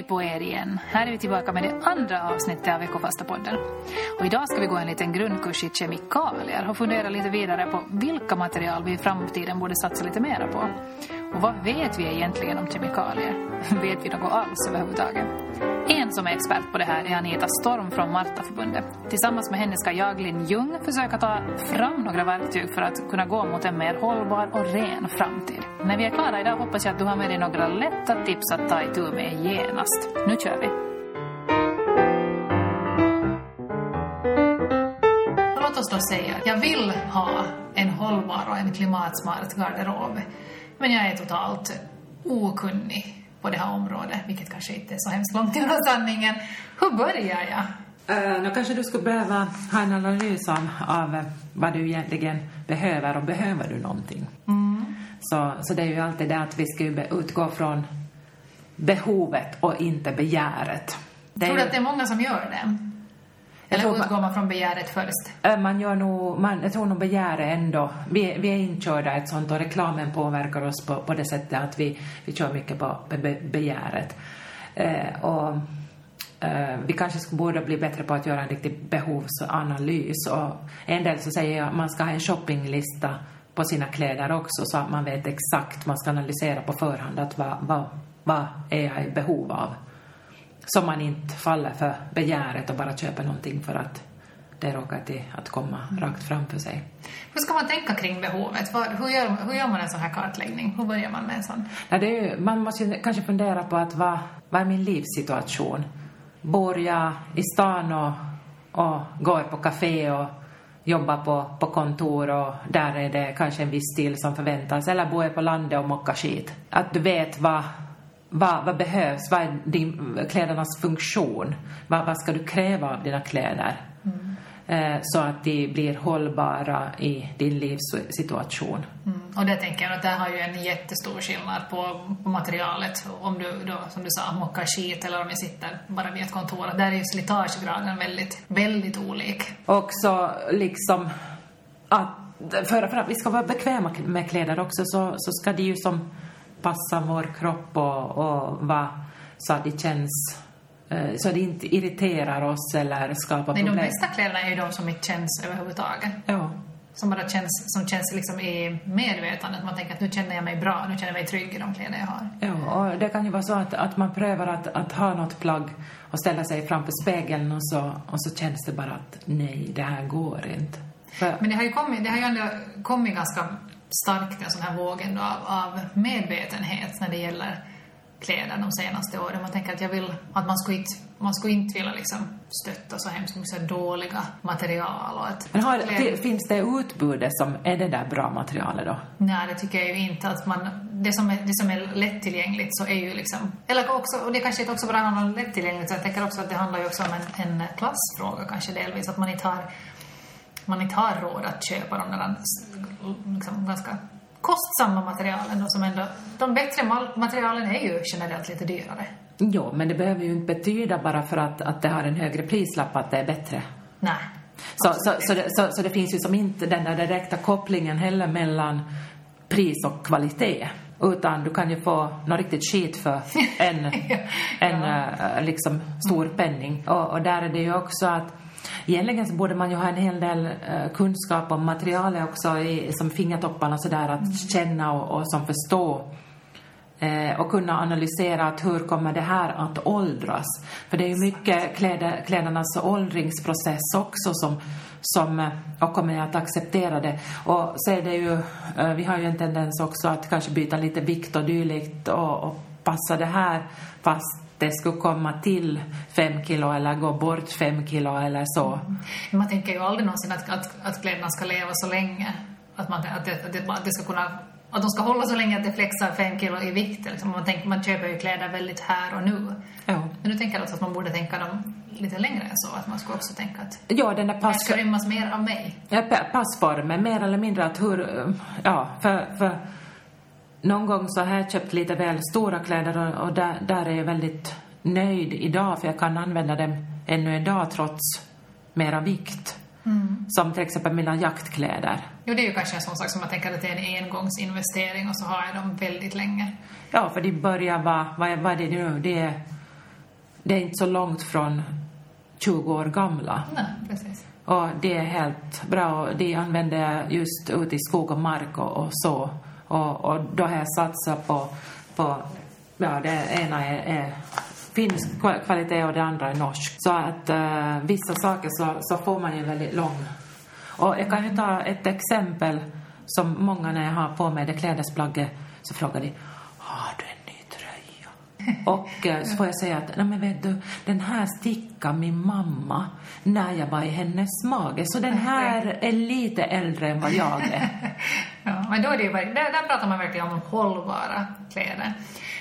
Hej på er igen! Här är vi tillbaka med det andra avsnittet av Ekofasta-podden. Och idag ska vi gå en liten grundkurs i kemikalier och fundera lite vidare på vilka material vi i framtiden borde satsa lite mera på. Och vad vet vi egentligen om kemikalier? Vet vi något alls överhuvudtaget? En som är expert på det här är Anita Storm från Martaförbundet. Tillsammans med henne ska jag, Linn Ljung, försöka ta fram några verktyg för att kunna gå mot en mer hållbar och ren framtid. När vi är klara idag hoppas jag att du har med dig några lätta tips att ta itu med genast. Nu kör vi! Låt oss då säga att jag vill ha en hållbar och en klimatsmart garderob. Men jag är totalt okunnig på det här området, vilket kanske inte är så hemskt långt ifrån sanningen. Hur börjar jag? Uh, nu kanske du skulle behöva ha en analys av, av vad du egentligen behöver och behöver du någonting. Mm. Så, så det är ju alltid det att vi ska utgå från behovet och inte begäret. Det Tror du att det är många som gör det? Eller utgår man från begäret först? Eh, man gör nog, man, jag tror nog begäret ändå. Vi, vi är inkörda ett sånt och reklamen påverkar oss på, på det sättet att vi, vi kör mycket på be, begäret. Eh, och eh, vi kanske borde bli bättre på att göra en riktig behovsanalys. Och en del så säger jag att man ska ha en shoppinglista på sina kläder också så att man vet exakt, man ska analysera på förhand att vad, vad, vad är jag i behov av så man inte faller för begäret och bara köper någonting för att det råkar till att komma mm. rakt framför sig. Hur ska man tänka kring behovet? Hur gör, hur gör man en sån här kartläggning? Hur börjar man med en sån? Ja, ju, man måste kanske fundera på att vad, vad är min livssituation? Bor jag i stan och, och går på café och jobbar på, på kontor och där är det kanske en viss stil som förväntas eller bor jag på landet och mockar skit? Att du vet vad vad, vad behövs? Vad är din, klädernas funktion? Vad, vad ska du kräva av dina kläder? Mm. Eh, så att de blir hållbara i din livssituation. Mm. Och det tänker jag att det har ju en jättestor skillnad på, på materialet. Om du då, som du sa, mockar skit eller om jag sitter bara vid ett kontor. Där är ju slitagegraden väldigt, väldigt olik. Och så liksom att för, för att vi ska vara bekväma med kläder också så, så ska de ju som passa vår kropp och, och vara så att det känns eh, så att det inte irriterar oss eller skapar problem. Men de bästa kläderna är ju de som inte känns överhuvudtaget. Ja. Som bara känns, som känns liksom i medvetandet. Man tänker att nu känner jag mig bra, nu känner jag mig trygg i de kläder jag har. Ja, och det kan ju vara så att, att man prövar att, att ha något plagg och ställa sig framför spegeln och så, och så känns det bara att nej, det här går inte. För... Men det har ju kommit, det har ju ändå kommit ganska starkt en sån här våg ändå av, av medvetenhet när det gäller kläder de senaste åren. Man tänker att jag vill att man skulle inte, man skulle inte vilja liksom stötta så hemskt mycket dåliga material. Och att Men har, kläder... finns det utbudet som är det där bra materialet då? Nej, det tycker jag ju inte. Att man, det, som är, det som är lättillgängligt så är ju liksom... Eller också, och det kanske inte också bara handlar om lättillgängligt, så jag tänker också att det handlar ju också om en, en klassfråga kanske delvis. Att man inte har man inte har råd att köpa de där liksom, ganska kostsamma materialen. Och som ändå, de bättre materialen är ju generellt lite dyrare. Jo, men det behöver ju inte betyda bara för att, att det har en högre prislapp att det är bättre. Nej. Så, så, så, det, så, så det finns ju som inte den där direkta kopplingen heller mellan pris och kvalitet. Utan du kan ju få något riktigt skit för en, ja. en uh, liksom stor penning. Och, och där är det ju också att Egentligen så borde man ju ha en hel del uh, kunskap om materialet också, i, som fingertopparna sådär, att mm. känna och, och som förstå. Eh, och kunna analysera att hur kommer det här att åldras? För det är ju mycket kläder, klädernas åldringsprocess också som, som eh, och kommer att acceptera det. Och så är det ju, eh, vi har ju en tendens också att kanske byta lite vikt och dylikt och, och passa det här fast det skulle komma till fem kilo eller gå bort fem kilo eller så. Mm. Man tänker ju aldrig någonsin att, att, att kläderna ska leva så länge. Att, man, att, det, att, det, att det ska kunna att de ska hålla så länge att det flexar fem kilo i vikt. Liksom. Man, tänker, man köper ju kläder väldigt här och nu. Ja. Men du tänker alltså att man borde tänka dem lite längre än så? Att man ska också tänka att ja, den där pass... det ska rymmas mer av mig? Ja, passformen, mer eller mindre att hur... Ja, för, för någon gång så har jag köpt lite väl stora kläder och, och där, där är jag väldigt nöjd idag för jag kan använda dem ännu idag trots mera vikt. Mm. Som till exempel mina jaktkläder. Jo, det är ju kanske en sån sak som man tänker att det är en engångsinvestering och så har jag dem väldigt länge. Ja, för de börjar vara, vad, vad är det nu, det är det är inte så långt från 20 år gamla. Nej, precis. Och det är helt bra. och De använder just ute i skog och mark och, och så. Och, och då har jag satsat på, på ja, det ena är, är finsk kva- kvalitet och det andra är norsk. Så att eh, vissa saker så, så får man ju väldigt lång. Och jag kan ju ta ett exempel som många när jag har på mig det klädesplagget så frågar de har du en ny tröja? Och eh, så får jag säga att, nej men vet du, den här stickade min mamma när jag var i hennes mage. Så den här är lite äldre än vad jag är. Ja, men då är det ju, där, där pratar man verkligen om hållbara kläder.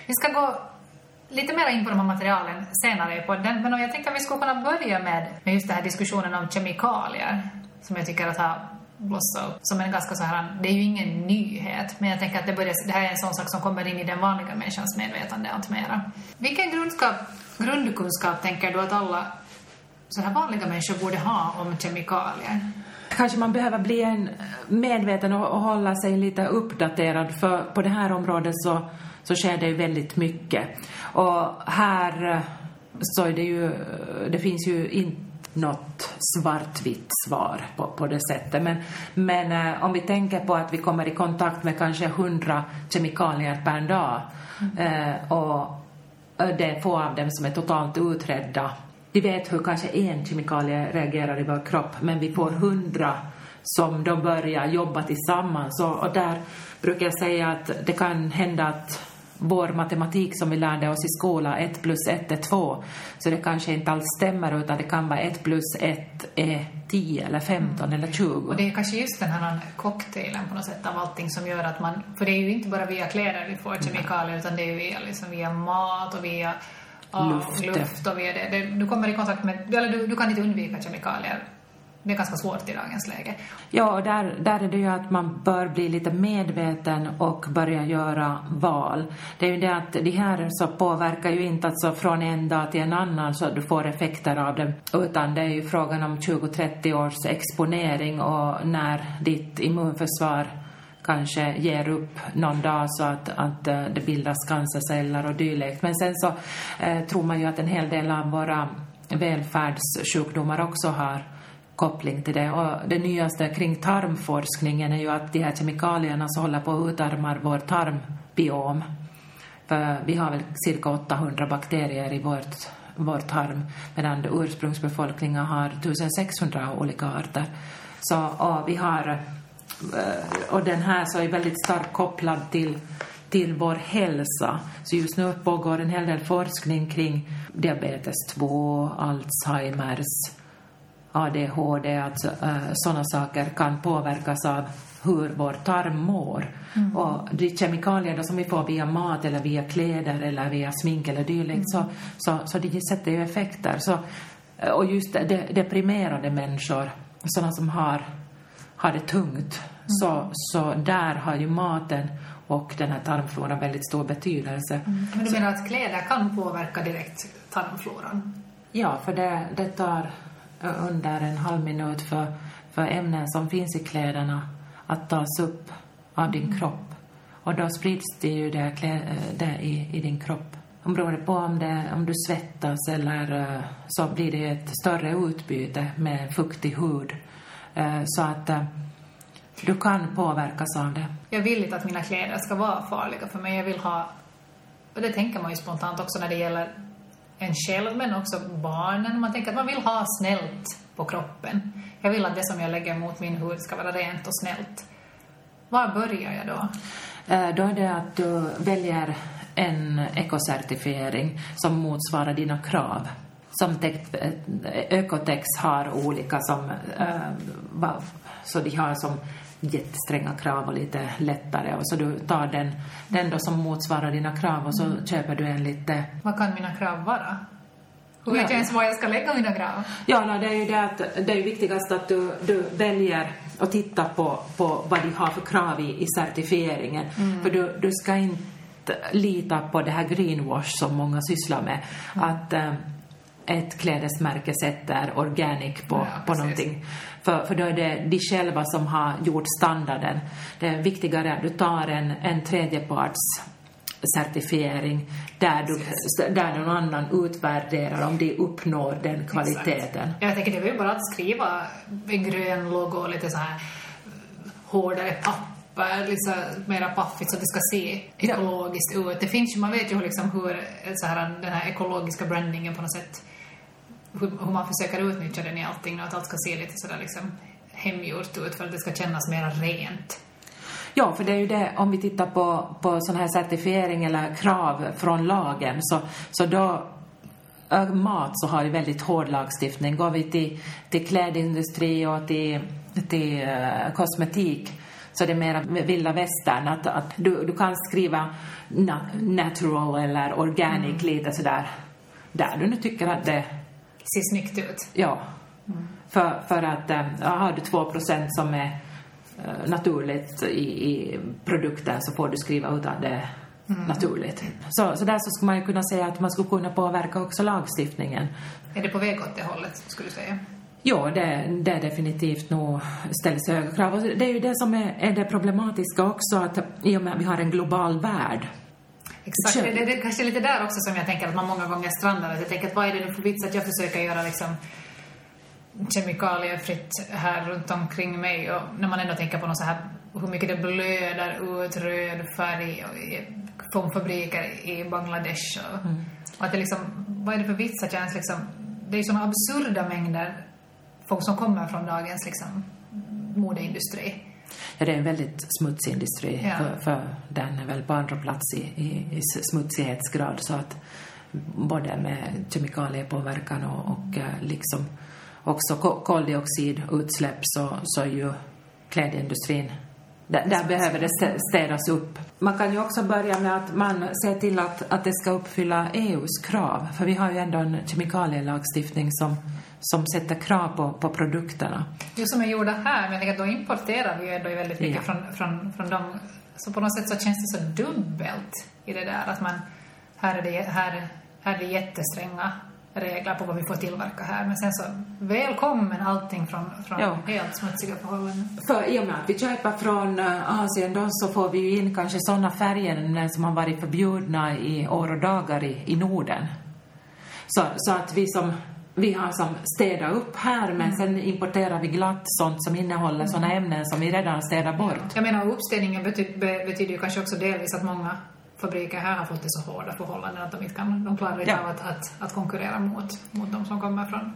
Vi ska gå lite mer in på de här materialen senare i podden, men jag tänkte att vi skulle kunna börja med, med just den här diskussionen om kemikalier, som jag tycker att har blossat upp som en ganska så här, det är ju ingen nyhet, men jag tänker att det, börjar, det här är en sån sak som kommer in i den vanliga människans medvetande allt mera. Vilken grundskap, grundkunskap tänker du att alla så här vanliga människor borde ha om kemikalier? Kanske man behöver bli en medveten och, och hålla sig lite uppdaterad för på det här området så, så sker det ju väldigt mycket. Och här eh, så är det ju, det finns ju inte något svartvitt svar på, på det sättet. Men, men eh, om vi tänker på att vi kommer i kontakt med kanske hundra kemikalier per dag eh, och eh, det är få av dem som är totalt utredda. Vi vet hur kanske en kemikalie reagerar i vår kropp, men vi får hundra som de börjar jobba tillsammans. Och, och där brukar jag säga att det kan hända att vår matematik som vi lärde oss i skolan, 1 plus 1 är 2, så det kanske inte alls stämmer utan det kan vara 1 plus 1 är 10 eller 15 eller 20. Och det är kanske just den här cocktailen på något sätt av allting som gör att man, för det är ju inte bara via kläder vi får kemikalier utan det är ju via, liksom via mat och via ja, Luft. luft och det. det. Du kommer i kontakt med, eller du, du kan inte undvika kemikalier. Det är ganska svårt i dagens läge. Ja, och där, där är det ju att man bör bli lite medveten och börja göra val. Det är ju det att de här så påverkar ju inte alltså från en dag till en annan så att du får effekter av dem, utan det är ju frågan om 20-30 års exponering och när ditt immunförsvar kanske ger upp någon dag så att, att eh, det bildas cancerceller och dylikt. Men sen så eh, tror man ju att en hel del av våra välfärdssjukdomar också har koppling till det. Och det nyaste kring tarmforskningen är ju att de här kemikalierna som håller på att utarmar vår tarmbiom. För vi har väl cirka 800 bakterier i vårt, vår tarm medan ursprungsbefolkningen har 1600 olika arter. Så och vi har, och den här så är väldigt starkt kopplad till till vår hälsa. Så just nu pågår en hel del forskning kring diabetes 2, Alzheimers, ADHD, alltså äh, sådana saker kan påverkas av hur vår tarm mår. Och de kemikalier då som vi får via mat eller via kläder eller via smink eller dylikt så, så, så de sätter ju effekter. Så, eh, och just de, deprimerade människor, sådana som har, har det tungt, så, så där har ju maten och den här tarmfloran väldigt stor betydelse. Men du menar att kläder kan påverka direkt tarmfloran? Ja, för det, det tar under en halv minut för, för ämnen som finns i kläderna att tas upp av din kropp. Och då sprids det ju klä- det i, i din kropp. Och beroende på om, det, om du svettas eller eh, så blir det ett större utbyte med fuktig hud. Eh, Så att eh, du kan påverkas av det. Jag vill inte att mina kläder ska vara farliga för mig. Jag vill ha, och det tänker man ju spontant också när det gäller en själv men också barnen. Man tänker att man vill ha snällt på kroppen. Jag vill att det som jag lägger mot min hud ska vara rent och snällt. Var börjar jag då? Eh, Då är det att du väljer en ekocertifiering som motsvarar dina krav. Som eh, Ökotex har olika som, eh, så de har som jättestränga krav och lite lättare och så du tar den, den då som motsvarar dina krav och så köper du en lite Vad kan mina krav vara? Hur vet Ja. jag ens var jag ska lägga mina krav? Ja, no, det är ju det att det är viktigast att du, du väljer och tittar på, på vad de har för krav i, i certifieringen. För du, du ska inte lita på det här greenwash som många sysslar med. Att eh, ett klädesmärke sätter organic på, Ja, på någonting. För, för då är det de själva som har gjort standarden. Det är viktigare att du tar en, en tredjeparts certifiering där, du, där någon annan utvärderar om de uppnår den kvaliteten. Exakt. Jag tänker det är väl bara att skriva en grön logo och lite så här hårdare papper, lite mera paffigt så att det ska se ekologiskt ja. ut. Det finns ju, man vet ju liksom hur så här, den här ekologiska brandingen på något sätt hur, hur man försöker utnyttja den i allting och att allt ska se lite sådär liksom hemgjort ut för att det ska kännas mer rent. Ja, för det är ju det, om vi tittar på, på sån här certifiering eller krav från lagen, så, så då mat så har vi väldigt hård lagstiftning. Går vi till, till klädindustri och till, till uh, kosmetik så det är mer vilda västern. Att, att du, du kan skriva natural eller organic mm. lite sådär där du nu tycker att det ser snyggt ut. Ja. Mm. För, för att äh, har du 2% som är äh, naturligt i, i produkten så får du skriva ut att det är mm. naturligt. Så, så där så skulle man ju kunna säga att man skulle kunna påverka också lagstiftningen. Är det på väg åt det hållet, skulle du säga? Ja, det, det är definitivt nog ställs höga krav. Och det är ju det som är, är det problematiska också, att i och med att vi har en global värld Exakt, det, det, det kanske är lite där också som jag tänker att man många gånger strandar. Jag tänker att vad är det nu för vits att jag försöker göra liksom kemikaliefritt här runt omkring mig och när man ändå tänker på något så här hur mycket det blöder ut röd färg från fabriker i Bangladesh och, mm. och att det liksom, vad är det för vits att jag ens liksom, det är såna absurda mängder folk som kommer från dagens liksom modeindustri. Ja, det är en väldigt smutsig industri, ja. för, för, den är väl på andra plats i, i, i smutsighetsgrad så att både med kemikaliepåverkan och, och eh, liksom också koldioxidutsläpp så, så är ju klädindustrin där, där behöver det städas upp. Man kan ju också börja med att man ser till att, att det ska uppfylla EUs krav, för vi har ju ändå en kemikalielagstiftning som som sätter krav på, på produkterna. Jo, som är gjorda här, men då importerar vi ju ändå väldigt mycket ja. från, från, från dem. Så på något sätt så känns det så dubbelt i det där att man, här är det, här, här är det jättestränga regler på vad vi får tillverka här. Men sen så, välkommen allting från, från ja. helt smutsiga förhållanden. För i och med att vi köper från uh, Asien då så får vi ju in kanske sådana färger som har varit förbjudna i år och dagar i, i Norden. Så, så att vi som vi har som städat upp här men sen importerar vi glatt sånt som innehåller mm. sådana ämnen som vi redan städat bort. Jag menar uppstädningen betyder, betyder ju kanske också delvis att många fabriker här har fått det så hårda förhållanden att de inte kan, de klarar inte ja. av att, att, att konkurrera mot, mot de som kommer från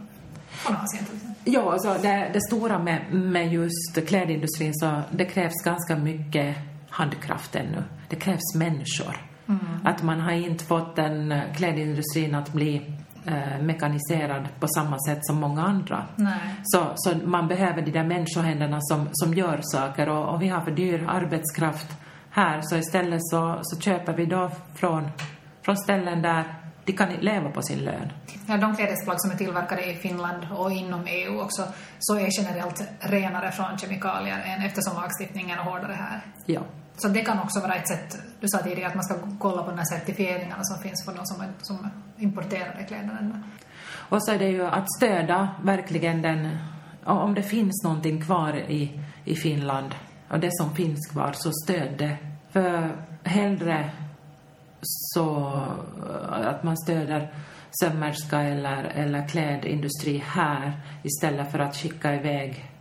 från Asien till exempel. Ja, alltså det, det stora med, med just klädindustrin så det krävs ganska mycket handkraft ännu. Det krävs människor. Mm. Att man har inte fått den klädindustrin att bli eh, mekaniserad på samma sätt som många andra. Nej. Så, så man behöver de där människohänderna som, som gör saker och, och vi har för dyr arbetskraft här så istället så, så köper vi då från, från ställen där de kan leva på sin lön. Ja, de klädesplagg som är tillverkade i Finland och inom EU också så är generellt renare från kemikalier än eftersom lagstiftningen är hårdare här. Ja. Så det kan också vara ett sätt, du sa tidigare att man ska kolla på de här certifieringarna som finns för de som, som importerade kläderna. Och så är det ju att stödja verkligen den, om det finns någonting kvar i, i Finland och det som finns kvar, så stöd det. För hellre så eh, att man stöder sömmerska eller, eller klädindustri här istället för att skicka iväg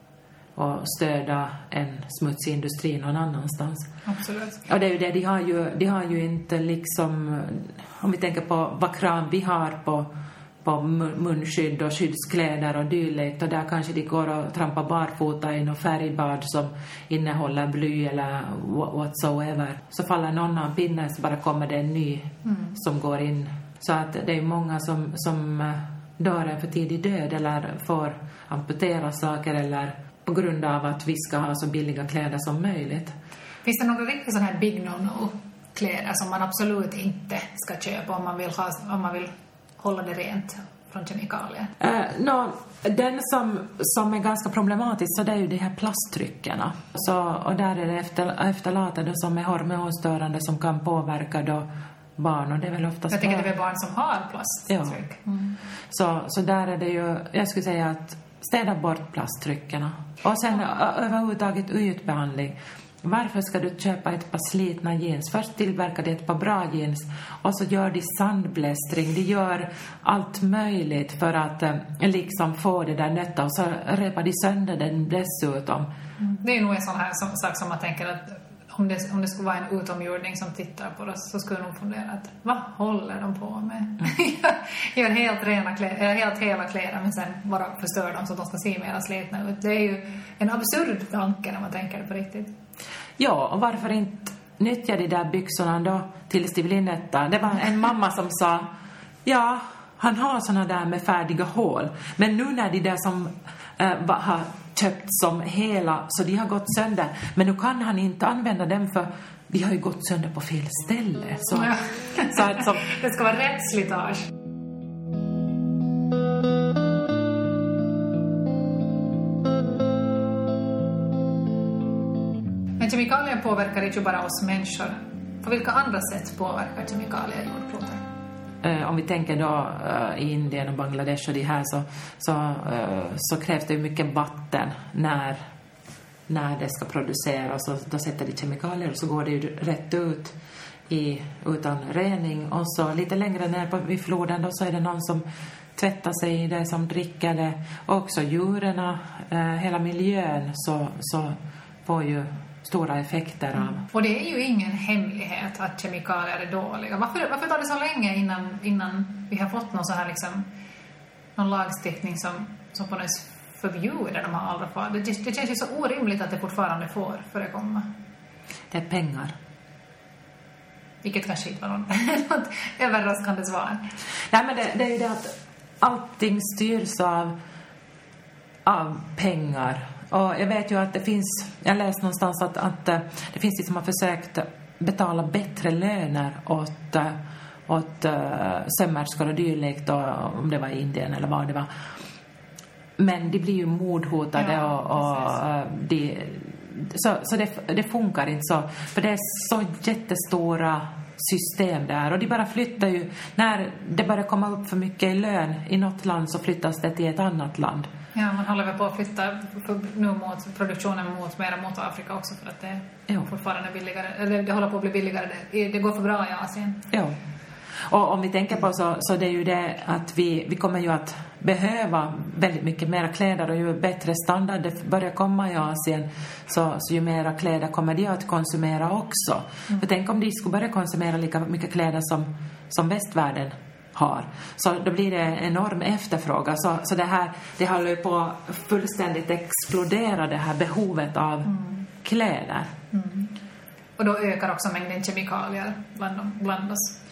och stödja en smutsig industri någon annanstans. Absolut. Och det är ju det, de har ju, de har ju inte liksom, om vi tänker på vad krav vi har på, på munskydd och skyddskläder och dylikt och där kanske de går och trampar barfota i något färgbad som innehåller bly eller whatsoever. Så faller någon av pinnen så bara kommer det en ny mm. som går in. Så att det är många som, som eh, dör en för tidig död eller får amputera saker eller på grund av att vi ska ha så billiga kläder som möjligt. Finns det några riktigt sådana här big no-no-kläder som man absolut inte ska köpa om man vill, ha, om man vill hålla det rent från kemikalier? Uh, no, den som, som är ganska problematisk så det är ju de här plasttryckerna. Så, och där är det efter, efterlatade som är hormonstörande som kan påverka då barn och det är väl oftast Jag tänker att det är barn som har plasttryck. Ja. Mm. Så, så där är det ju, jag skulle säga att städa bort plasttryckena. Och sen överhuvudtaget ytbehandling. varför ska du köpa ett par slitna jeans? Först tillverkar de ett par bra jeans och så gör de sandblästring, de gör allt möjligt för att eh, liksom få det där nötta och så repar de sönder den dessutom. Mm. Det är nog en sån här sak som man tänker att om det, om det skulle vara en utomjording som tittar på oss så skulle jag nog fundera att vad håller de på med? Mm. Gör helt, rena kläder, eh, helt hela kläder men sen bara förstör dem så att de ska se mera slitna ut. Det är ju en absurd tanke när man tänker det på riktigt. Ja, och varför inte nyttja de där byxorna då tills de blir nötta? Det var en mamma som sa ja, han har såna där med färdiga hål. Men nu när de där som äh, har köpt som hela, så de har gått sönder. Men nu kan han inte använda dem för de har ju gått sönder på fel ställe. Så, ja. så alltså, det ska vara rätt slitage. Men kemikalier påverkar inte bara oss människor. På vilka andra sätt påverkar kemikalier jordklotet? Eh, om vi tänker då eh, i Indien och Bangladesh och de här så, så, eh, så krävs det ju mycket vatten när, när det ska produceras och då sätter de kemikalier och så går det ju rätt ut i, utan rening och så lite längre ner på, vid floden då så är det någon som tvättar sig i det, som dricker det. Och också djuren, eh, hela miljön så, så får ju stora effekter av. Mm. Och det är ju ingen hemlighet att kemikalier är dåliga. Varför, varför tar det så länge innan, innan vi har fått någon så här liksom, någon lagstiftning som, som på något vis förbjuder de här allra det, det känns ju så orimligt att det fortfarande får förekomma. Det är pengar. Vilket kanske inte var något överraskande svar. Nej, men det, det är ju det att allting styrs av, av pengar och jag vet ju att det finns, jag läste någonstans att, att eh, det finns de som har försökt betala bättre löner åt, eh, åt uh, sömmerskor och dylikt, om det var i Indien eller vad det var. Men de blir ju mordhotade ja, och, och de, så, så det, det funkar inte så. För det är så jättestora system där och de bara flyttar ju, när det börjar komma upp för mycket i lön i något land så flyttas det till ett annat land. Ja, man håller väl på att flytta nu mot produktionen mot, mera mot Afrika också för att det ja. fortfarande är billigare, eller det håller på att bli billigare. Det, det går för bra i Asien. Ja. Och om vi tänker på så, så det är ju det att vi, vi kommer ju att behöva väldigt mycket mera kläder och ju bättre standard det börjar komma i Asien så, så ju mera kläder kommer de att konsumera också. Mm. För tänk om de skulle börja konsumera lika mycket kläder som, som västvärlden har. Så då blir det en enorm efterfrågan. Så, så det här, det håller ju på att fullständigt explodera det här behovet av mm. kläder. Mm. Och då ökar också mängden kemikalier bland, bland oss.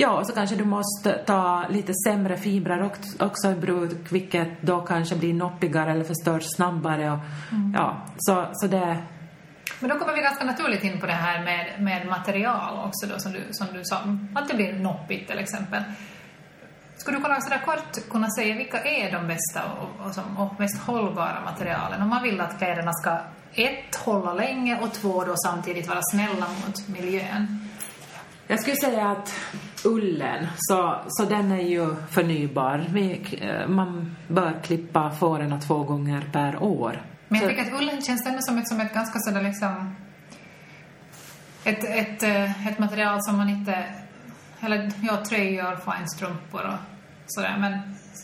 Ja, och så kanske du måste ta lite sämre fibrer också i bruk, vilket då kanske blir noppigare eller förstörs snabbare. Och, mm. ja, så, så det... Men då kommer vi ganska naturligt in på det här med, med material också då, som du, som du sa, att det blir noppigt till exempel. Skulle du kunna sådär kort kunna säga vilka är de bästa och, och, och mest hållbara materialen om man vill att kläderna ska ett, hålla länge och två, då samtidigt vara snälla mot miljön? Jag skulle säga att ullen, så, så den är ju förnybar. Vi, eh, man bör klippa fåren två gånger per år. Men jag tycker att ullen känns ändå som ett, som ett ganska sådär liksom... Ett, ett, eh, ett material som man inte... Eller ja, tröjor, finstrumpor och sådär. Men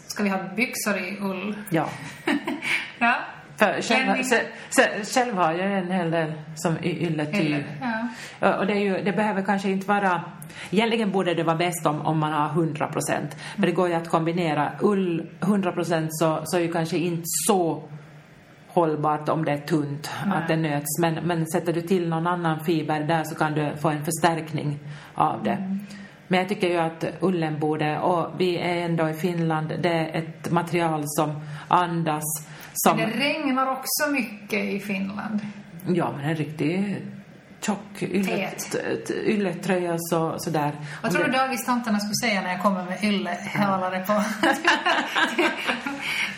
ska vi ha byxor i ull? Ja. ja. För själv, själv har jag en hel del som ylletyg. Ja. Och det, är ju, det behöver kanske inte vara... Egentligen borde det vara bäst om, om man har 100 procent. Men det går ju att kombinera. Ull 100 procent så, så är ju kanske inte så hållbart om det är tunt, Nej. att det nöts. Men, men sätter du till någon annan fiber där så kan du få en förstärkning av det. Mm. Men jag tycker ju att ullen borde, och vi är ändå i Finland, det är ett material som andas. Som... Men det regnar också mycket i Finland. Ja, men en riktig tjock ylletröja så, sådär. Vad tror du dagistanterna skulle säga när jag kommer med yllehålare på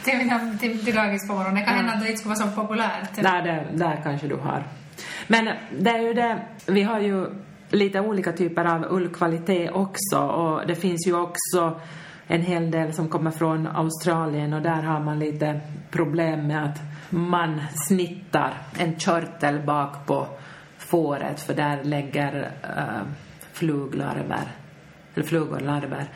till, till, till, till dagis på morgonen? Det kan hända att det inte skulle vara så populärt. Nej, det, där kanske du har. Men det är ju det, vi har ju lite olika typer av ullkvalitet också och det finns ju också en hel del som kommer från Australien och där har man lite problem med att man snittar en körtel bak på fåret för där lägger äh, fluglarver, eller flugor larver.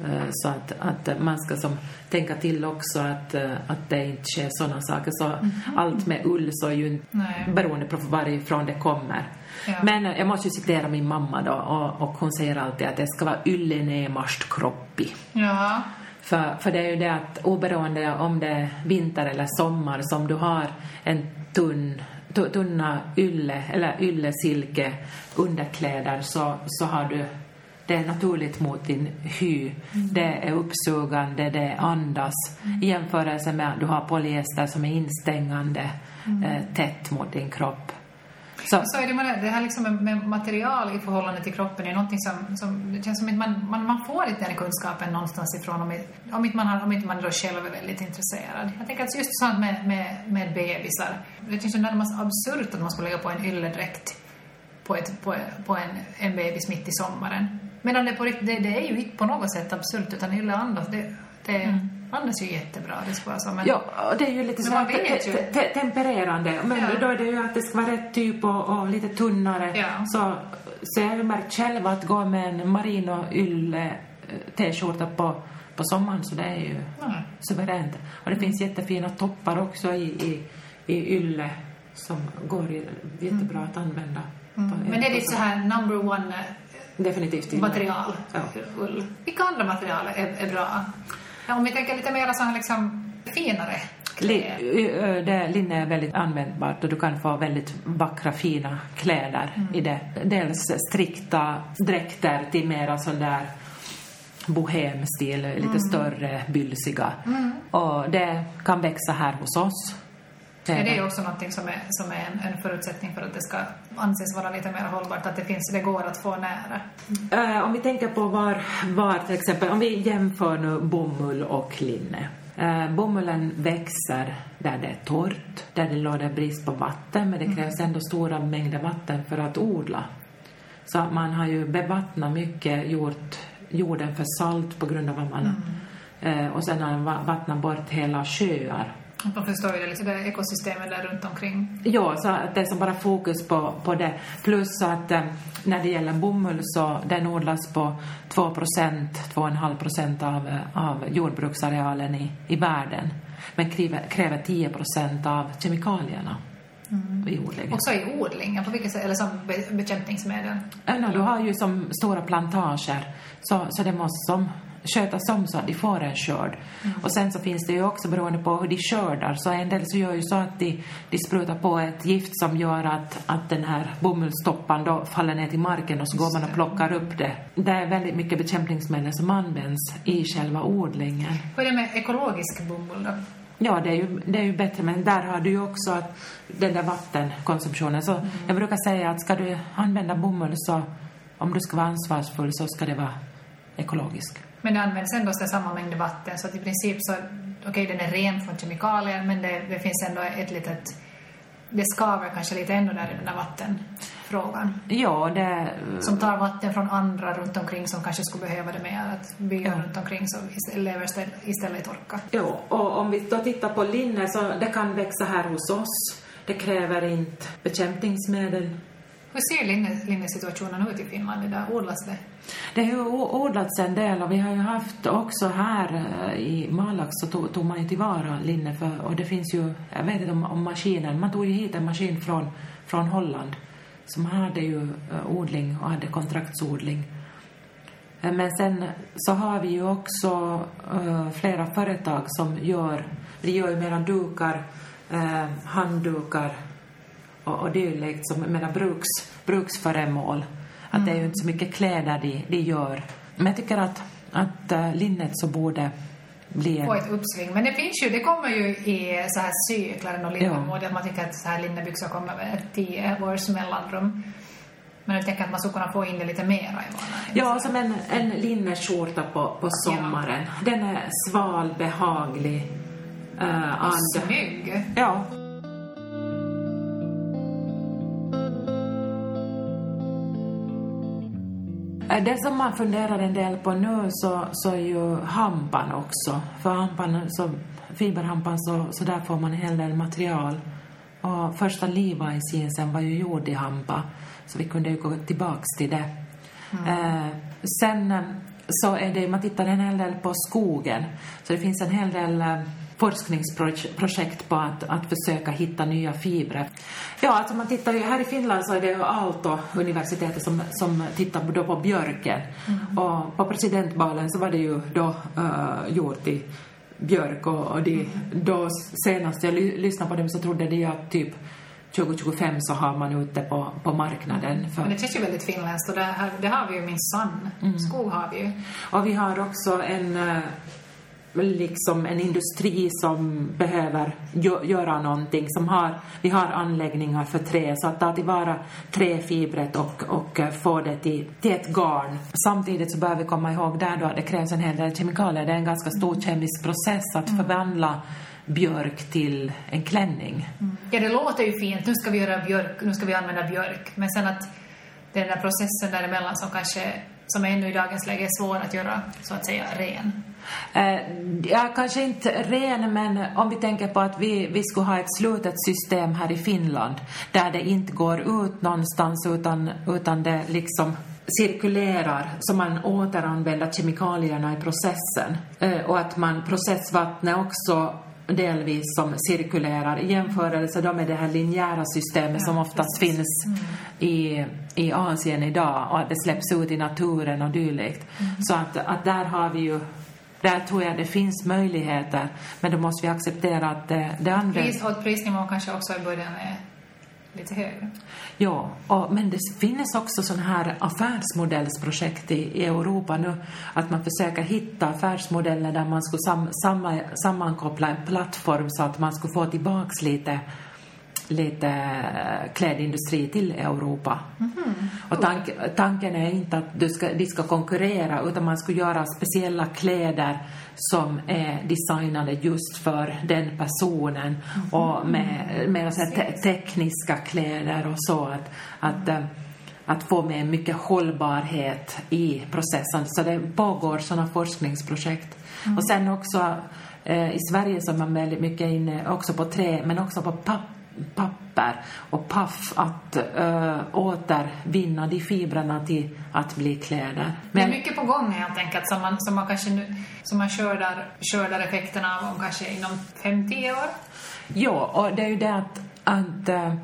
Uh, så att, att man ska som tänka till också att, uh, att det inte sker sådana saker. Så mm -hmm. allt med ull så är ju Nej. beroende på varifrån det kommer. Ja. Men jag måste ju citera min mamma då och, och hon säger alltid att det ska vara yllenemast kroppi. Ja. För, för det är ju det att oberoende om det är vinter eller sommar som du har en tunn tunna ylle eller yllesilke underkläder så, så har du det är naturligt mot din hy. Mm. Det är uppsugande, det andas. Mm. I jämförelse med att du har polyester som är instängande mm. eh, tätt mot din kropp. Så, så är det, med det här liksom med material i förhållande till kroppen är någonting som, som det känns som att man, man, man får inte den kunskapen någonstans ifrån om, om inte man, har, om inte man då själv är väldigt intresserad. Jag tänker att just sånt med, med, med bebisar, det känns närmast absurt att man skulle lägga på en ylledräkt på, ett, på, på en, en bebis mitt i sommaren. Medan det, på, det, det är ju inte på något sätt absurt utan ylle andas, det, det, mm andas ju jättebra. Det ska vara så, men... Ja, det är ju lite så te te tempererande. Men ja. då är det ju att det ska vara rätt typ och, och lite tunnare. Ja. Så, så jag har märkt själv att gå med en marino ylle eh, t-skjorta på, på sommaren så det är ju ja. suveränt. Och det finns jättefina toppar också i, i, i ylle som går jättebra mm. att använda. Mm. Men det är ditt så här number one Definitivt material, ja. ull. Vilka andra material är, är bra? Om vi tänker lite mer så liksom finare kläder. Det, linne är väldigt användbart och du kan få väldigt vackra fina kläder mm. i det. Dels strikta dräkter till mera sån där bohemstil, lite mm. större, bylsiga. Mm. Och det kan växa här hos oss. Det är det också någonting som är, som är en, en, förutsättning för att det ska anses vara lite mer hållbart, att det, finns, det går att få nära. Uh, om vi tänker på var, var till exempel, om vi jämför nu bomull och linne. Uh, bomullen växer där det är torrt, där det råder brist på vatten, men det mm. krävs ändå stora mängder vatten för att odla. Så man har ju bevattnat mycket, gjort jorden för salt på grund av att man... Mm. Uh, och sen har man vattnat bort hela sjöar man förstår ju det, liksom det ekosystemet där runt omkring. Ja, så att det är som bara fokus på, på det. Plus att eh, när det gäller bomull så den odlas på 2 procent, 2,5 procent av, eh, av jordbruksarealen i, i världen. Men kräver, kräver 10 procent av kemikalierna. Mm. I odlingen. Också i odlingen? På vilket sätt? Eller som be bekämpningsmedel? Ja, du har ju som stora plantager. Så, så det måste som skötas om så att de får en skörd. Mm. Och sen så finns det ju också beroende på hur de skördar så en del så gör ju så att de, de sprutar på ett gift som gör att, att den här bomullstoppan då faller ner till marken och så går man och plockar upp det. Det är väldigt mycket bekämpningsmedel som används i själva odlingen. Hur är det med ekologisk bomull då? Ja, det är, ju, det är ju bättre, men där har du ju också att den där vattenkonsumtionen. Så mm. jag brukar säga att ska du använda bomull så, om du ska vara ansvarsfull så ska det vara ekologisk. Men det används ändå samma mängd vatten så att i princip så, okej okay, den är ren från kemikalier men det, det finns ändå ett litet, det skaver kanske lite ändå där i den där vattenfrågan. Ja, det... Som tar vatten från andra runt omkring som kanske skulle behöva det mer, att byar ja. runt omkring så lever istället i torka. Ja, och om vi då tittar på linne så det kan växa här hos oss. Det kräver inte bekämpningsmedel hur ser linnesituationen ut i Finland idag? Odlas det? Det har ju odlats en del och vi har ju haft också här eh, i Malax så tog, tog man ju tillvara linne för, och det finns ju, jag vet inte om, om maskinen, man tog ju hit en maskin från, från Holland som hade ju eh, odling och hade kontraktsodling. Eh, men sen så har vi ju också uh, flera företag som gör, vi gör ju mera dukar, uh, handdukar och, och dylikt som mera bruks, bruksföremål. Att mm. det är ju inte så mycket kläder de, de gör. Men jag tycker att, att uh, linnet så borde bli en... Få ett uppsving. Men det finns ju, det kommer ju i så här cyklar och linnenmode. Ja. Man tycker att så här linnebyxor kommer med tio års mellanrum. Men jag tänker att man skulle kunna få in det lite mera i vardagen. Ja, som en, en linneskjorta på, på sommaren. Ja. Den är sval, behaglig. Uh, och snygg. Ja. Det som man funderar en del på nu så, så är ju hampan också. För hampan, så, fiberhampan så, så där får man en hel del material Och första Levi's-jeansen var ju gjord i Hampa, så vi kunde ju gå tillbaks till det. Eh, sen eh, så är det, man tittar en hel del på skogen, så det finns en hel del eh, forskningsprojekt på att, att försöka hitta nya fibrer. Ja, alltså man tittar ju, här i Finland så är det ju Aalto-universitetet som, som tittar då på björken. Mm. Och på presidentbalen så var det ju då uh, gjort i björk och, och de, då senast jag ly, lyssnade på dem så trodde de att typ 2025 så har man ute på, på marknaden. För, Men det känns ju väldigt finländskt och det, här, det har vi ju minsann. Mm. Skog har vi ju. och vi har också en eh, liksom en industri som behöver gö göra någonting. Som har, vi har anläggningar för trä, så att ta tillvara träfibret och, och eh, få det till, till ett garn. Samtidigt så bör vi komma ihåg där då att det krävs en hel del kemikalier. Det är en ganska stor kemisk process att förvandla björk till en klänning. Ja, det låter ju fint. Nu ska vi göra björk, nu ska vi använda björk. Men sen att den där processen däremellan som kanske, som ännu i dagens läge är svår att göra, så att säga, ren. Eh, ja, kanske inte ren, men om vi tänker på att vi, vi skulle ha ett slutet system här i Finland där det inte går ut någonstans utan, utan det liksom cirkulerar så man återanvänder kemikalierna i processen. Eh, och att man processvattnet också delvis som cirkulerar i jämförelse då med det här linjära systemet som oftast finns i, i Asien idag och att det släpps ut i naturen och dylikt. Så att, att där har vi ju där tror jag det finns möjligheter, men då måste vi acceptera att det, det används. Pris, prisnivån kanske också i början är lite högre. Ja, och, men det finns också sådana här affärsmodellsprojekt i, i Europa nu, att man försöker hitta affärsmodeller där man skulle sam, samma, sammankoppla en plattform så att man skulle få tillbaks lite lite eh, klädindustri till Europa. Och tank, tanken är inte att du ska, de ska konkurrera utan man ska göra speciella kläder som är designade just för den personen och med, med så te, tekniska kläder och så att, att eh, att få med mycket hållbarhet i processen. Så det pågår sådana forskningsprojekt. Och sen också eh, i Sverige så är man väldigt mycket inne också på trä men också på papp papper och paff att uh, återvinna de fibrerna till att bli kläder. Det är mycket på gång helt enkelt som man, som man kanske nu, som man skördar, skördar effekterna av om kanske inom 5-10 år. Ja, och det är ju det att, att uh,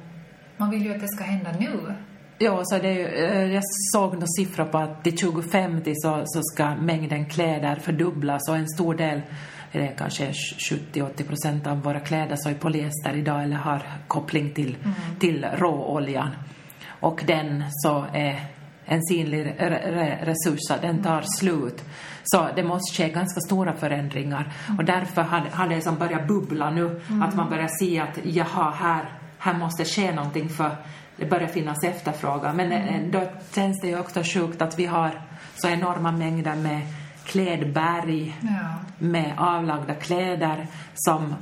Man vill ju att det ska hända nu. Ja, så det eh, jag såg några siffror på att till 2050 så, så ska mängden kläder fördubblas och en stor del det är kanske 70-80 procent av våra kläder så är polyester idag eller har koppling till, till råoljan. Och den så är en synlig re- re- resurs, så den tar slut. Så det måste ske ganska stora förändringar. Och därför har, har det som börjat bubbla nu, att man börjar se att jaha, här, här måste ske någonting för det börjar finnas efterfrågan. Men eh, då känns det ju också sjukt att vi har så enorma mängder med klädberg Ja. med avlagda kläder som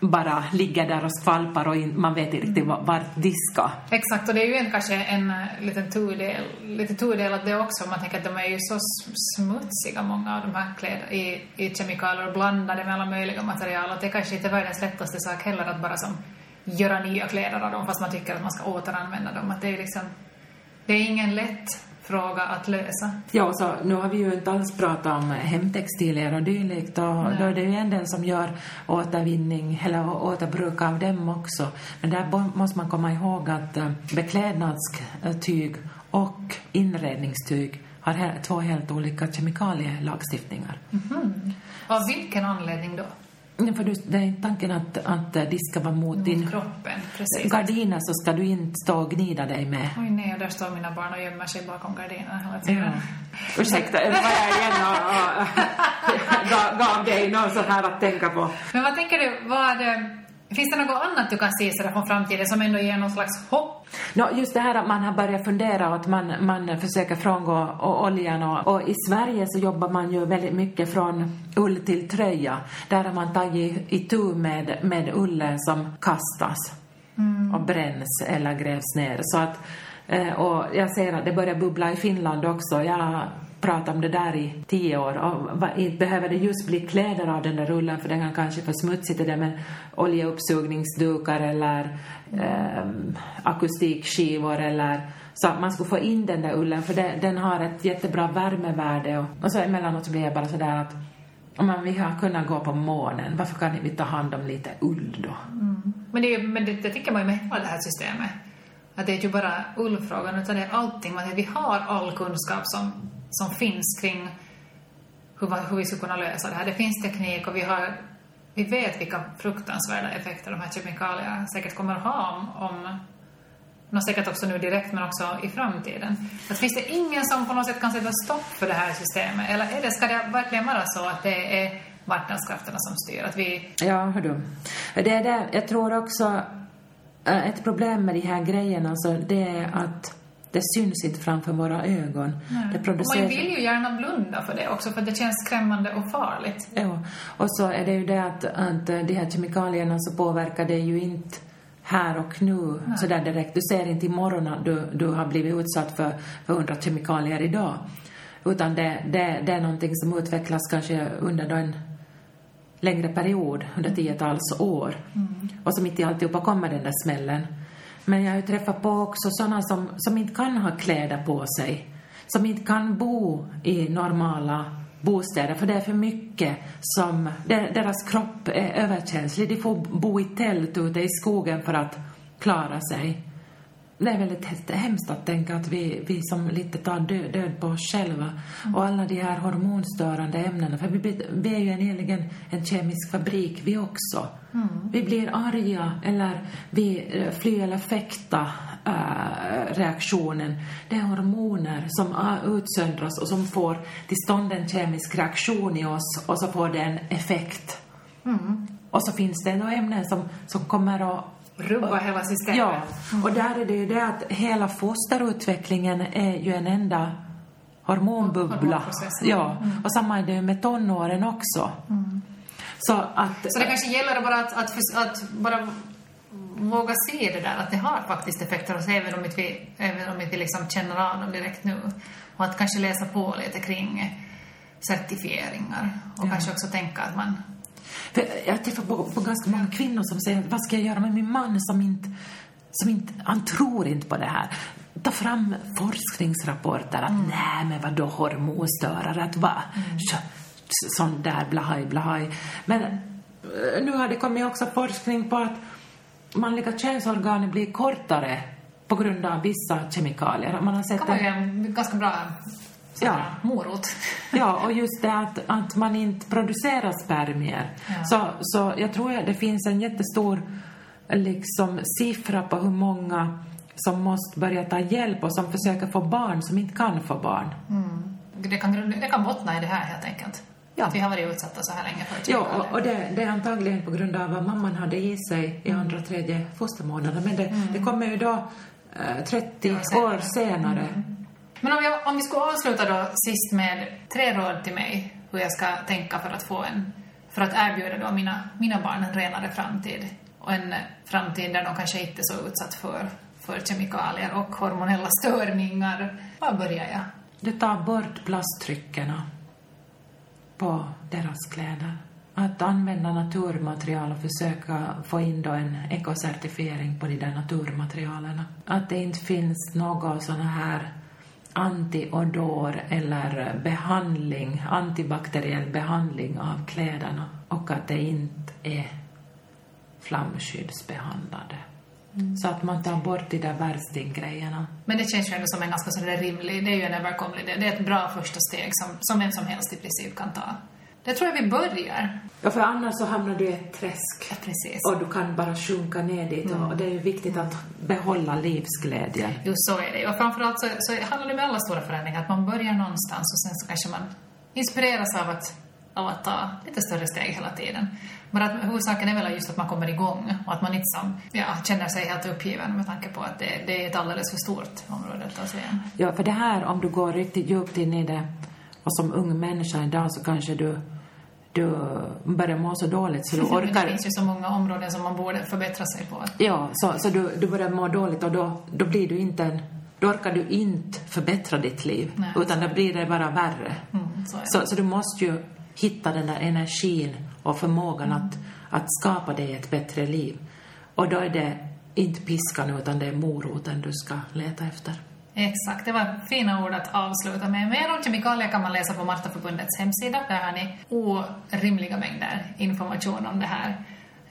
bara ligger där och skvalpar och in, man vet inte riktigt va- vart de ska. Exakt, och det är ju en, kanske en eh, liten turdel, lite tudelat det också. Man tänker att de är ju så smutsiga, många av de här kläderna, i, i kemikalier och blandade med alla möjliga material. Att det kanske inte är världens lättaste sak heller att bara som göra nya kläder av dem fast man tycker att man ska återanvända dem. Att det är liksom, det är ingen lätt fråga att lösa. Ja, så nu har vi ju inte alls pratat om hemtextilier och dylikt och då är det ju en del som gör återvinning eller återbruk av dem också. Men där måste man komma ihåg att eh, beklädnadstyg och inredningstyg har två helt olika kemikalielagstiftningar. Av vilken anledning då? Ja, För du, det är tanken att, att de ska vara mot din Kroppen, precis. gardiner så ska du inte stå och gnida dig med. Oj nej, och där står mina barn och gömmer sig bakom gardinerna hela Ja. tiden. Ursäkta, nu var jag igen och, och gav, dig något så här att tänka på. Men vad tänker du, vad, eh, finns det något annat du kan se sådär från framtiden som ändå ger någon slags hopp? Nå, just det här att man har börjat fundera och att man, man försöker frångå o- oljan och, och i Sverige så jobbar man ju väldigt mycket från ull till tröja. Där har man tagit itu med, med ullen som kastas och bränns eller grävs ner. Så att, eh, och jag ser att det börjar bubbla i Finland också. Jag prata om det där i tio år. Och behöver det just bli kläder av den där rullen för den kan kanske för smutsigt i det med oljeuppsugningsdukar eller eh, akustikskivor eller så att man skulle få in den där ullen för det, den har ett jättebra värmevärde och, och så emellanåt blir jag bara sådär att om man vill kunnat gå på månen, varför kan vi ta hand om lite ull då? Mm. Men, det, men det, det tycker man ju med hela det här systemet. Att det är ju bara ullfrågan, utan det är allting. Vi har all kunskap som, som finns kring hur, hur vi skulle kunna lösa det här. Det finns teknik och vi, har, vi vet vilka fruktansvärda effekter de här kemikalierna säkert kommer att ha om, om men säkert också nu direkt men också i framtiden. Att finns det ingen som på något sätt kan sätta stopp för det här systemet? Eller är det, ska det verkligen vara så att det är marknadskrafterna som styr? Att vi... Ja, hördu. Det är det, jag tror också eh, ett problem med de här grejerna alltså, det är att det syns inte framför våra ögon. Det produceras... Man vill ju gärna blunda för det också, för det känns skrämmande och farligt. Ja, och så är det ju det att, att de här kemikalierna så påverkar det ju inte här och nu Nej. så där direkt. Du ser inte imorgon att du, du har blivit utsatt för, för 100 kemikalier idag. Utan det, det, det är någonting som utvecklas kanske under en längre period, under tiotals år. Mm. Och som inte alltid kommer den där smällen. Men jag har ju träffat på också sådana som, som inte kan ha kläder på sig. Som inte kan bo i normala bostäder för det är för mycket som... Deras kropp är överkänslig. De får bo i tält ute i skogen för att klara sig det är väldigt hemskt att tänka att vi, vi som lite tar död, död på oss själva mm. och alla de här hormonstörande ämnena. För vi, vi är ju egentligen en kemisk fabrik vi också. Mm. Vi blir arga eller vi eh, flyr eller fäkta äh, reaktionen. Det är hormoner som utsöndras och som får till stånd en kemisk reaktion i oss och så får det en effekt. Mm. Och så finns det några ämnen som, som kommer att rubba hela systemet. Ja, och där är det ju det att hela fosterutvecklingen är ju en enda hormonbubbla. Ja, mm. och samma är det ju med tonåren också. Mm. Så, att, så det kanske gäller bara att, att, att, bara våga se det där, att det har faktiskt effekter hos även om vi, även om vi liksom känner av dem direkt nu. Och att kanske läsa på lite kring certifieringar och ja. kanske också tänka att man för jag träffar på, på ganska många kvinnor som säger, vad ska jag göra med min man som inte, som inte, han tror inte på det här. Ta fram forskningsrapporter att mm. nej men vadå hormonstörare, att va, mm. sån där blahaj blahaj. Men eh, nu har det kommit också forskning på att manliga könsorgan blir kortare på grund av vissa kemikalier. Man har sett det kan vara en ganska bra ja. morot. ja, och just det att, att man inte producerar spermier. Ja. Så, så jag tror att det finns en jättestor liksom, siffra på hur många som måste börja ta hjälp och som försöker få barn som inte kan få barn. Mm. Det, kan, det kan bottna i det här helt enkelt. Ja. Att vi har varit utsatta så här länge för Ja, och, och det, det, är antagligen på grund av vad mamman hade i sig i andra och tredje fostermånaden. Men det, mm. det kommer ju då eh, 30 år senare. Mm. Men om, jag, om vi skulle avsluta då sist med tre råd till mig hur jag ska tänka för att få en, för att erbjuda då mina, mina barn en renare framtid och en framtid där de kanske inte är så utsatt för, för kemikalier och hormonella störningar. Var börjar jag? Du tar bort plasttryckerna på deras kläder. Att använda naturmaterial och försöka få in då en ekocertifiering på de där naturmaterialen. Att det inte finns några sådana här antiodor eller behandling, antibakteriell behandling av kläderna och att det inte är flamskyddsbehandlade. Mm. Så att man tar bort de där värstinggrejerna. Men det känns ju ändå som en ganska sådär rimlig, det är ju en överkomlig, det är ett bra första steg som, som vem som helst i princip kan ta. Det tror jag vi börjar. Ja, för annars så hamnar du i ett träsk. Ja, precis. Och du kan bara sjunka ner dit. Mm. Och det är ju viktigt att behålla livsglädjen. Jo, så är det. Och framförallt så, så handlar det med alla stora förändringar att man börjar någonstans och sen så kanske man inspireras av att, av att ta lite större steg hela tiden. Men att huvudsaken är väl just att man kommer igång och att man inte som, ja, känner sig helt uppgiven med tanke på att det, det är ett alldeles för stort område att ta sig igen. Ja, för det här, om du går riktigt djupt in i det och som ung människa idag så kanske du, du börjar må så dåligt så du orkar... det finns ju så många områden som man borde förbättra sig på. Ja, så, så du, du börjar må dåligt och då, då blir du inte en då orkar du inte förbättra ditt liv, Nej, utan då blir det bara värre. Mm, så. Så, så du måste ju hitta den där energin och förmågan att, att skapa dig ett bättre liv. Och då är det inte piskan utan det är moroten du ska leta efter. Exakt, det var fina ord att avsluta med. Mer om kemikalier kan man läsa på Martaförbundets hemsida. Där har ni orimliga mängder information om det här.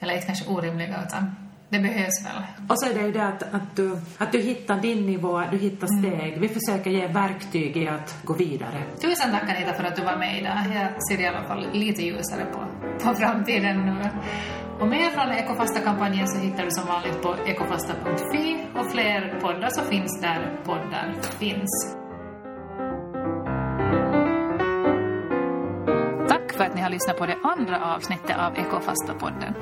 Eller inte kanske orimliga, utan det behövs väl. Och så är det ju det att, att, du, att du hittar din nivå, du hittar steg. Vi försöker ge verktyg i att gå vidare. Tusen tack Anita för att du var med idag. Jag ser i alla fall lite ljusare på, på framtiden nu. Och mer från Ekofasta-kampanjen så hittar du som vanligt på ekofasta.fi och fler poddar så finns där poddar finns. Tack för att ni har lyssnat på det andra avsnittet av Ekofasta-podden.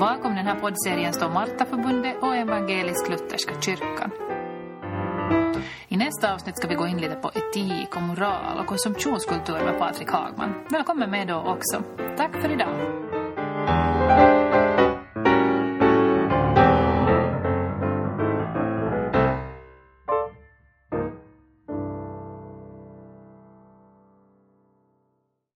Bakom den här poddserien står Martaförbundet och Evangelisk-Lutherska kyrkan. I nästa avsnitt ska vi gå in lite på etik och moral och konsumtionskultur med Patrik Hagman. Välkommen med då också. Tack för idag.